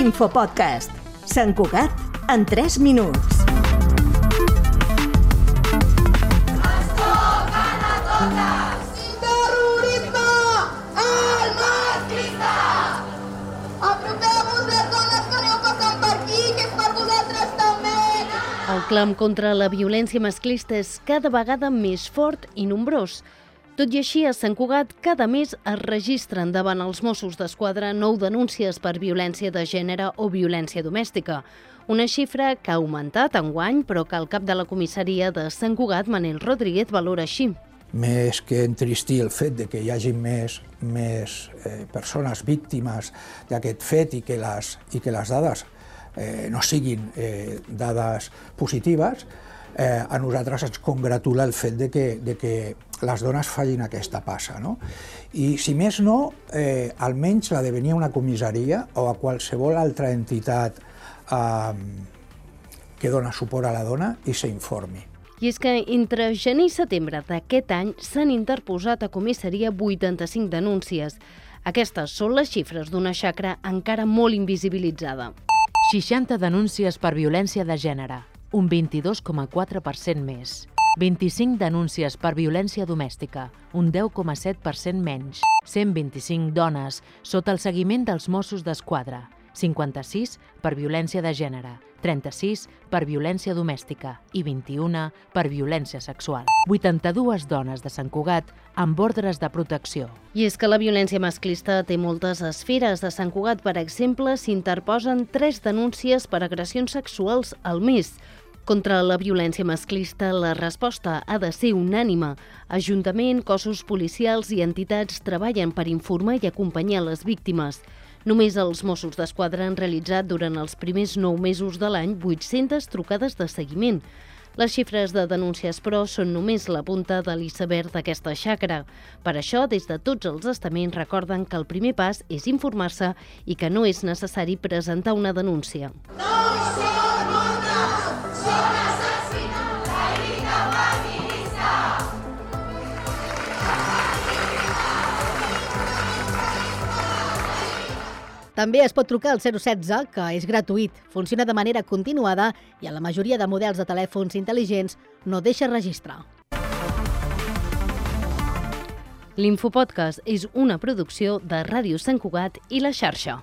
Infopodcast. Sant Cugat en 3 minuts. El clam contra la violència masclista és cada vegada més fort i nombrós. Tot i així, a Sant Cugat cada mes es registren davant els Mossos d'Esquadra nou denúncies per violència de gènere o violència domèstica. Una xifra que ha augmentat en guany, però que el cap de la comissaria de Sant Cugat, Manel Rodríguez, valora així. més que entristir el fet de que hi hagi més, més eh, persones víctimes d'aquest fet i que les, i que les dades eh, no siguin eh, dades positives, eh, a nosaltres ens congratula el fet de que, de que les dones facin aquesta passa. No? I si més no, eh, almenys la de venir a una comissaria o a qualsevol altra entitat eh, que dona suport a la dona i s'informi. I és que entre gener i setembre d'aquest any s'han interposat a comissaria 85 denúncies. Aquestes són les xifres d'una xacra encara molt invisibilitzada. 60 denúncies per violència de gènere, un 22,4% més. 25 denúncies per violència domèstica, un 10,7% menys. 125 dones sota el seguiment dels Mossos d'Esquadra, 56 per violència de gènere, 36 per violència domèstica i 21 per violència sexual. 82 dones de Sant Cugat amb ordres de protecció. I és que la violència masclista té moltes esferes. De Sant Cugat, per exemple, s'interposen tres denúncies per agressions sexuals al mes. Contra la violència masclista, la resposta ha de ser unànima. Ajuntament, cossos policials i entitats treballen per informar i acompanyar les víctimes. Només els Mossos d'Esquadra han realitzat durant els primers nou mesos de l'any 800 trucades de seguiment. Les xifres de denúncies, però, són només la punta de l'iceberg d'aquesta xacra. Per això, des de tots els estaments recorden que el primer pas és informar-se i que no és necessari presentar una denúncia. No També es pot trucar al 016, que és gratuït, funciona de manera continuada i a la majoria de models de telèfons intel·ligents no deixa registrar. L'Infopodcast és una producció de Ràdio Sant Cugat i la xarxa.